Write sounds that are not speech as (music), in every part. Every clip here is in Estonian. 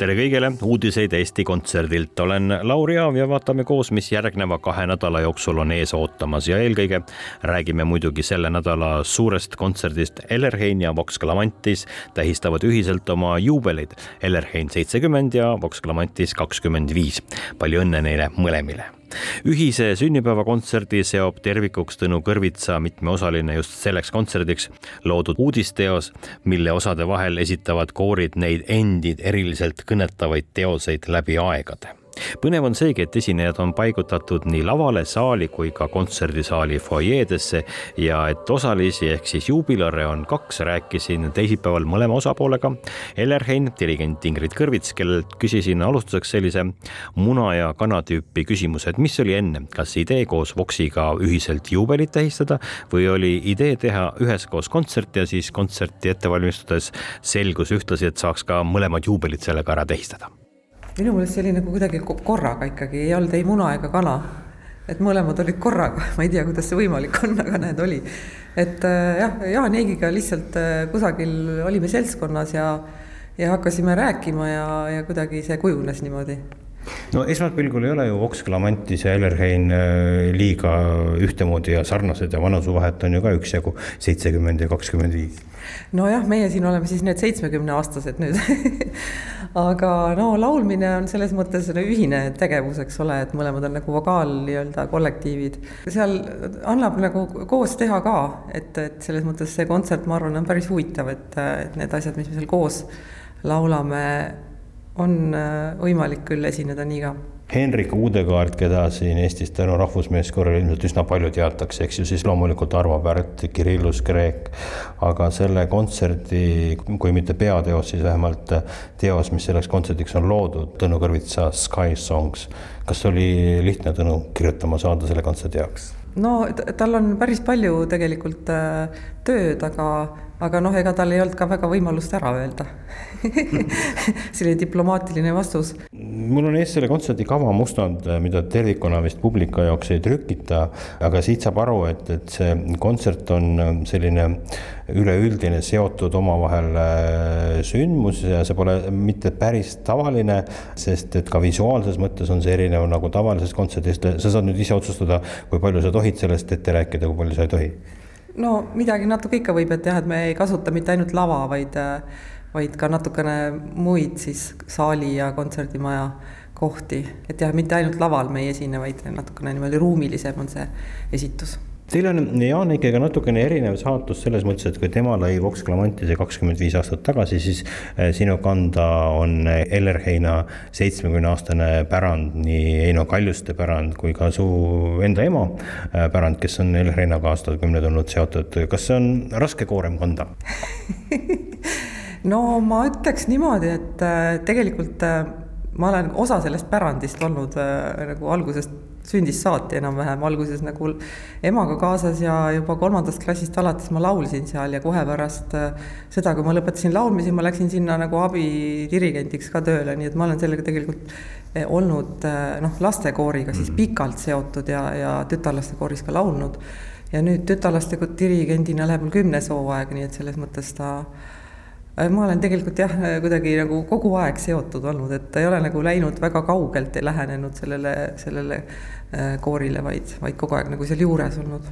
Tere kõigile, uudiseid Eesti Kontserdilt. olen Lauri Aav ja vaatame koos, mis järgneva kahe nädala jooksul on ees ootamas ja eelkõige räägime muidugi selle nädala suurest kontserdist. Ellerhein ja Vox Clamantis tähistavad ühiselt oma juubeleid. Ellerhein seitsekümmend ja Vox Clamantis kakskümmend viis. palju õnne neile mõlemile ühise sünnipäevakontserdi seob tervikuks Tõnu Kõrvitsa mitmeosaline just selleks kontserdiks loodud uudisteos, mille osade vahel esitavad koorid neid endid eriliselt kõnetavaid teoseid läbi aegade põnev on seegi, et esinejad on paigutatud nii lavale, saali kui ka kontserdisaali fuajeedesse ja et osalisi ehk siis juubilare on kaks, rääkisin teisipäeval mõlema osapoolega. Ellerhein, dirigent Ingrid Kõrvits, kellelt küsisin alustuseks sellise muna ja kana tüüpi küsimuse, et mis oli enne, kas idee koos Voxiga ühiselt juubelit tähistada või oli idee teha üheskoos kontsert ja siis kontserti ette valmistades selgus ühtlasi, et saaks ka mõlemad juubelid sellega ära tähistada minu meelest see oli nagu kuidagi korraga ikkagi, ei olnud ei muna ega kana. et mõlemad olid korraga, (laughs) ma ei tea, kuidas see võimalik on, aga näed, oli. et äh, jah, Jaan Eigiga lihtsalt äh, kusagil olime seltskonnas ja, ja hakkasime rääkima ja, ja kuidagi see kujunes niimoodi no esmapilgul ei ole ju Vox Clamantis ja Ellerhein äh, liiga ühtemoodi ja sarnased ja vanusuvahet on ju ka üksjagu, seitsekümmend ja kakskümmend viis. nojah, meie siin oleme siis need seitsmekümneaastased nüüd (laughs) aga no laulmine on selles mõttes ühine tegevus, eks ole, et mõlemad on nagu vokaal nii-öelda kollektiivid. seal annab nagu koos teha ka, et, et selles mõttes see kontsert, ma arvan, on päris huvitav, et, et need asjad, mis me seal koos laulame on äh, võimalik küll esineda nii ka. Henrik Uudekaart, keda siin Eestis tänu rahvusmeeskorrale ilmselt üsna palju teatakse, eks ju, siis loomulikult Arvo Pärt, Kirillus Kreek, aga selle kontserdi, kui mitte peateos, siis vähemalt teos, mis selleks kontserdiks on loodud, Tõnu Kõrvitsa Sky Songs. kas oli lihtne Tõnu kirjutama saada selle kontserdi jaoks? no tal on päris palju tegelikult äh, tööd, aga, aga noh, ega tal ei olnud ka väga võimalust ära öelda. (laughs) Selline diplomaatiline vastus. mul on ees selle kontserdi kava mustand, mida tervikuna vist publika jaoks ei trükita, aga siit saab aru, et, et see kontsert on selline üleüldine seotud omavahel äh, sündmus ja see pole mitte päris tavaline, sest et ka visuaalses mõttes on see erinev nagu tavalisest kontserdist, sa saad nüüd ise otsustada, kui palju sa tohid sellest ette rääkida, kui palju sa ei tohi no midagi natuke ikka võib, et jah, et me ei kasuta mitte ainult lava, vaid äh, vaid ka natukene muid siis saali ja kontserdimaja kohti, et jah, mitte ainult laval me ei esine, vaid natukene niimoodi ruumilisem on see esitus Teil on Jaanikiga natukene erinev saatus selles mõttes, et kui tema lõi Vox Clamantise kakskümmend viis aastat tagasi, siis eh, sinu kanda on Ellerheina seitsmekümneaastane pärand, nii Eino Kaljuste pärand kui ka su enda ema eh, pärand, kes on Ellerheinaga aastakümneid olnud seotud. kas see on raske koorem kanda (laughs) no ma ütleks niimoodi, et äh, tegelikult ma olen osa sellest pärandist olnud nagu algusest sündist saati enam-vähem, alguses nagu emaga kaasas ja juba kolmandast klassist alates ma laulsin seal ja kohe pärast seda, kui ma lõpetasin laulmise, ma läksin sinna nagu abidirigendiks ka tööle, nii et ma olen sellega tegelikult olnud noh, lastekooriga siis mhm. pikalt seotud ja, ja tütarlastekooris ka laulnud. ja nüüd tütarlaste dirigendina läheb mul kümnes hooaeg, nii et selles mõttes ta Äh, ma olen tegelikult jah, kuidagi nagu kogu aeg seotud olnud, et ta ei ole nagu läinud väga kaugelt ja lähenenud sellele, sellele äh, koorile, vaid, vaid kogu aeg nagu seal juures olnud.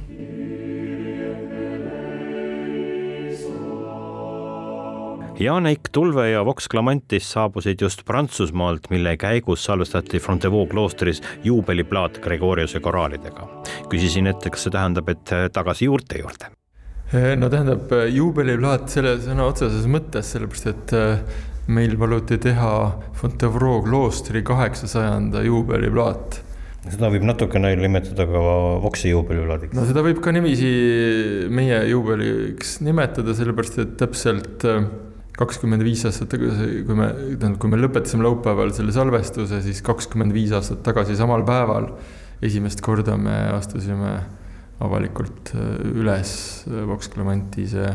Janek Tulve ja Vox Clamantis saabusid just Prantsusmaalt, mille käigus salvestati Fontevaux kloostris juubeliplaat Gregoriuse koraalidega. küsisin, et kas see tähendab, et tagasi juurte juurde no tähendab eh, juubeliplaat selle sõna otseses mõttes, sellepärast et eh, meil paluti teha Fontevraud kloostri kaheksasajanda juubeliplaat, seda võib natukene nimetada ka Voksi juubeliüladiks. no seda võib ka niiviisi meie juubeliks nimetada, sellepärast et täpselt äh, kakskümmend viis aastat tagasi, kui me, tähendab, kui me lõpetasime laupäeval selle salvestuse, siis kakskümmend viis aastat tagasi samal päeval esimest korda me astusime avalikult äh, üles äh, Vox Clemantise.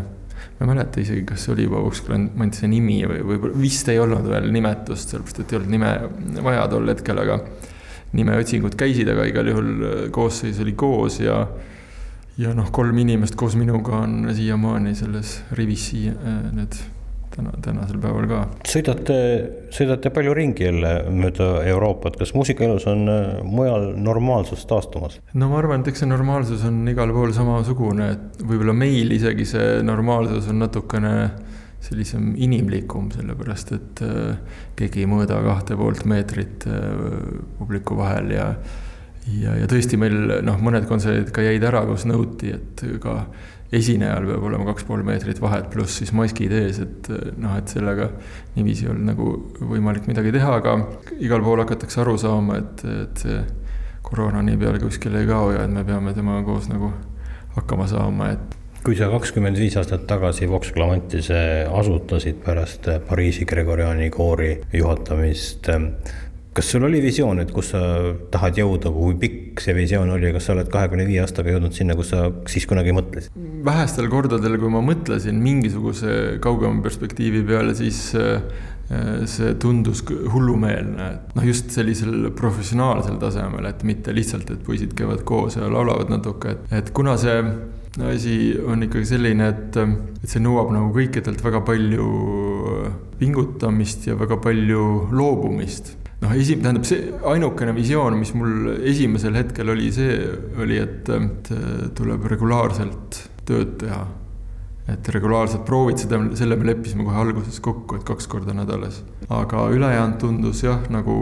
Ma ei mäleta isegi, kas see oli juba Vox Clemantise nimi või, või vist ei olnud veel nimetust, sellepärast et ei olnud nime vaja tol hetkel, aga nimeotsingud käisid, aga igal juhul äh, koosseis oli koos ja ja noh, kolm inimest koos minuga on siiamaani selles rivis siia, need täna, tänasel päeval ka. sõidate, sõidate palju ringi jälle mööda Euroopat, kas muusikaelus on äh, mujal normaalsus taastumas? no ma arvan, et eks see normaalsus on igal pool samasugune, et võib-olla meil isegi see normaalsus on natukene sellisem inimlikum, sellepärast et äh, keegi ei mõõda kahte poolt meetrit äh, publiku vahel ja ja, ja tõesti meil noh, mõned kontserdid ka jäid ära, kus nõuti, et ka esinejal peab olema kaks pool meetrit vahet, pluss siis maskid ees, et noh, et sellega niiviisi ei olnud nagu võimalik midagi teha, aga igal pool hakatakse aru saama, et, et see koroona nii peale kuskile ei kao ja et me peame temaga koos nagu hakkama saama, et kui sa kakskümmend viis aastat tagasi Vox Clamantise asutasid pärast Pariisi Gregoriani koori juhatamist, kas sul oli visioon, et kus sa tahad jõuda, kui pikk see visioon oli, kas sa oled kahekümne viie aastaga jõudnud sinna, kus sa siis kunagi mõtlesid? vähestel kordadel, kui ma mõtlesin mingisuguse kaugema perspektiivi peale, siis äh, see tundus hullumeelne, et noh, just sellisel professionaalsel tasemel, et mitte lihtsalt, et poisid käivad koos ja laulavad natuke, et, et kuna see asi on ikkagi selline, et, et see nõuab nagu kõikidelt väga palju pingutamist ja väga palju loobumist noh, esi-, tähendab see ainukene visioon, mis mul esimesel hetkel oli, see oli, et, et tuleb regulaarselt tööd teha. et regulaarselt proovid seda, selle me leppisime kohe alguses kokku, et kaks korda nädalas. aga ülejäänud tundus jah, nagu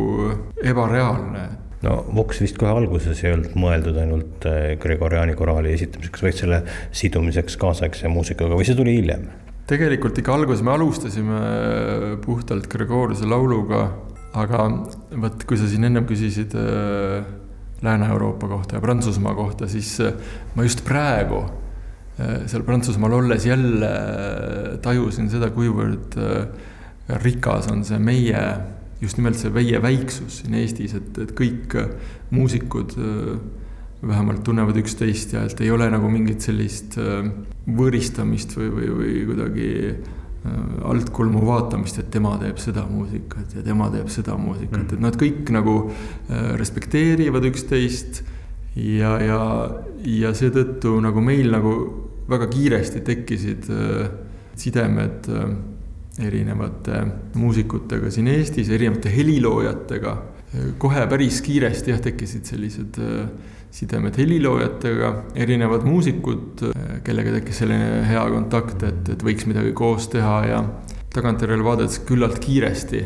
ebareaalne no Vox vist kohe alguses ei olnud mõeldud ainult eh, Gregoriani koraali esitamiseks, vaid selle sidumiseks kaasaegse muusikaga või see tuli hiljem? tegelikult ikka alguses me alustasime puhtalt Gregoriuse lauluga aga vot, kui sa siin ennem küsisid äh, Lääne-Euroopa kohta ja Prantsusmaa kohta, siis äh, ma just praegu äh, seal Prantsusmaal olles jälle äh, tajusin seda, kuivõrd äh, rikas on see meie, just nimelt see meie väiksus siin Eestis, et, et kõik äh, muusikud vähemalt tunnevad üksteist ja et ei ole nagu mingit sellist võõristamist või, või, või kuidagi altkulmu vaatamist, et tema teeb seda muusikat ja tema teeb seda muusikat, et nad kõik nagu äh, respekteerivad üksteist ja, ja, ja seetõttu nagu meil nagu väga kiiresti tekkisid äh, sidemed erinevate muusikutega siin Eestis, erinevate heliloojatega. kohe päris kiiresti jah, tekkisid sellised äh, sidemed heliloojatega, erinevad muusikud, kellega tekkis selline hea kontakt, et, et võiks midagi koos teha ja tagantjärele vaadates küllalt kiiresti,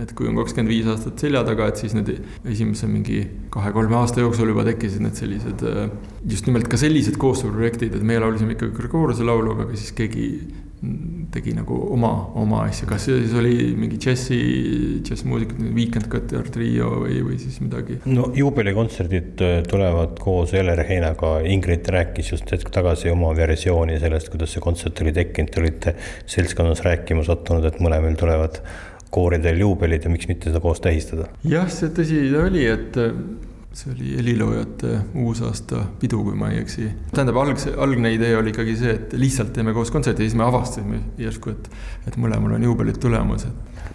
et kui on kakskümmend viis aastat selja taga, et siis need esimese mingi kahe-kolme aasta jooksul juba tekkisid need sellised, just nimelt ka sellised koostööprojektid, et meie laulsime ikkagi Gregoriuse laulu, aga siis keegi tegi nagu oma, oma asja, kas see siis oli mingi džässi, džässmuusikud, Weekend Cutter trio või, või siis midagi? no juubelikontserdid äh, tulevad koos Eller Heinaga, Ingrid rääkis just hetk tagasi oma versiooni sellest, kuidas see kontsert oli tekkinud, te olite seltskonnas rääkima sattunud, et mõlemal tulevad kooridel juubelid ja miks mitte seda koos tähistada? jah, see tõsi ta oli, et see oli heliloojate uusaasta pidu, kui ma ei eksi. tähendab, algse, algne idee oli ikkagi see, et lihtsalt teeme koos kontserdi ja siis me avastasime järsku, et, et mõlemal on juubelid tulemas,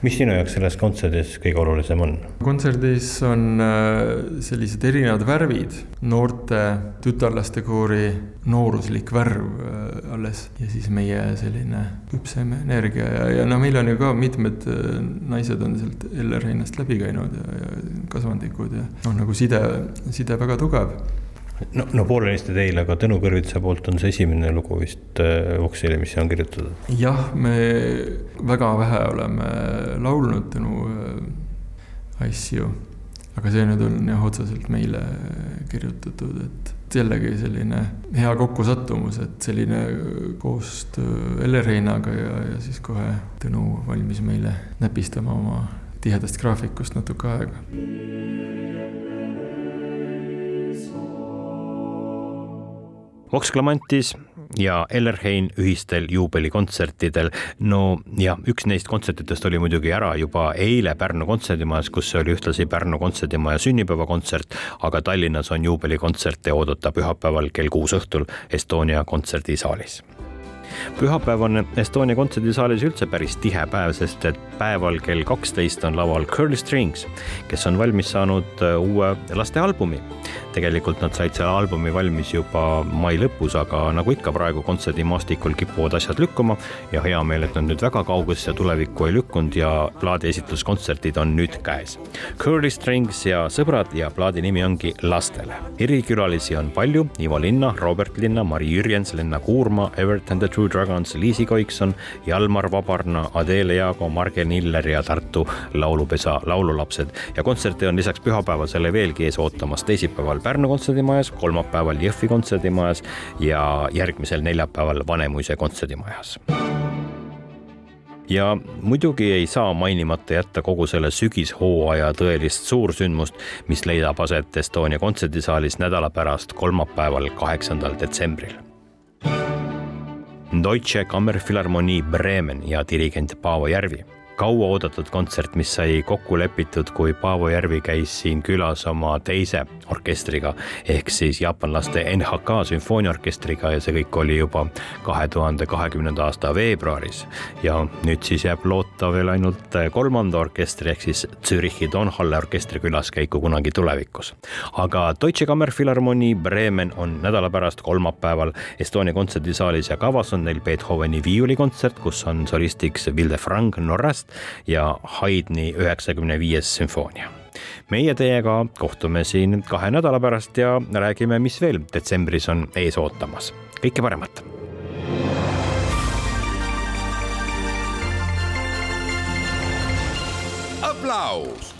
mis sinu jaoks selles kontserdis kõige olulisem on? kontserdis on äh, sellised erinevad värvid, noorte tütarlaste koori nooruslik värv äh, alles ja siis meie selline küpsem energia ja, ja no meil on ju ka mitmed äh, naised on sealt Ellerheinast läbi käinud ja, ja kasvandikud ja noh, nagu side, side väga tugev no, no poolenisti teil, aga Tõnu Kõrvitsa poolt on see esimene lugu vist äh, Voxile, mis on kirjutatud? jah, me väga vähe oleme laulnud Tõnu äh, asju, aga see nüüd on jah, otseselt meile kirjutatud, et et jällegi selline hea kokkusattumus, et selline koostöö äh, Eller Heinaga ja, ja siis kohe Tõnu valmis meile näpistama oma tihedast graafikust natuke aega. Vox Clamantis ja Ellerhein ühistel juubelikontsertidel. no ja üks neist kontsertidest oli muidugi ära juba eile Pärnu kontserdimajas, kus oli ühtlasi Pärnu kontserdimaja sünnipäevakontsert, aga Tallinnas on juubelikontserte oodata pühapäeval kell kuus õhtul Estonia kontserdisaalis pühapäev on Estonia kontserdisaalis üldse päris tihe päev, sest et päeval kell kaksteist on laval Curly Strings, kes on valmis saanud äh, uue lastealbumi. tegelikult nad said selle albumi valmis juba mai lõpus, aga nagu ikka praegu kontserdimaastikul kipuvad asjad lükkuma ja hea meel, et nad nüüd väga kaugesse tulevikku ei lükkunud ja plaadiesitluskontserdid on nüüd käes. Curly Strings ja sõbrad ja plaadi nimi ongi Lastele. erikülalisi on palju, Ivo Linna, Robert Linna, Mari Jürjens, Lenna Kuurma, Evert and the True Dragons, Liisi Koikson, Jalmar Vabarna, Adele Jaago, Marge Niller ja Tartu Laulupesa laululapsed. ja kontserte on lisaks pühapäevasele veelgi ees ootamas teisipäeval Pärnu kontserdimajas, kolmapäeval Jõhvi kontserdimajas ja järgmisel neljapäeval Vanemuise kontserdimajas. Ja muidugi ei saa mainimata jätta kogu selle sügishooaja tõelist suursündmust, mis leidab aset Estonia kontserdisaalis nädala pärast, kolmapäeval, kaheksandal detsembril. Deutsche Kammerphilharmonie Bremen ja dirigent Paavo Järvi kauaoodatud kontsert, mis sai kokku lepitud, kui Paavo Järvi käis siin külas oma teise orkestriga ehk siis jaapanlaste NHK sümfooniaorkestriga ja see kõik oli juba kahe tuhande kahekümnenda aasta veebruaris. ja nüüd siis jääb loota veel ainult kolmanda orkestri ehk siis Zürichi Donhalle orkestri külaskäiku kunagi tulevikus. aga Deutsche Kammerphilharmonie Bremen on nädala pärast kolmapäeval Estonia kontserdisaalis ja kavas on neil Beethoveni viiulikontsert, kus on solistiks Vilde Frank Norrast ja Haydni üheksakümne viies sümfoonia meie teiega kohtume siin kahe nädala pärast ja räägime, mis veel detsembris on ees ootamas. kõike paremat. aplaus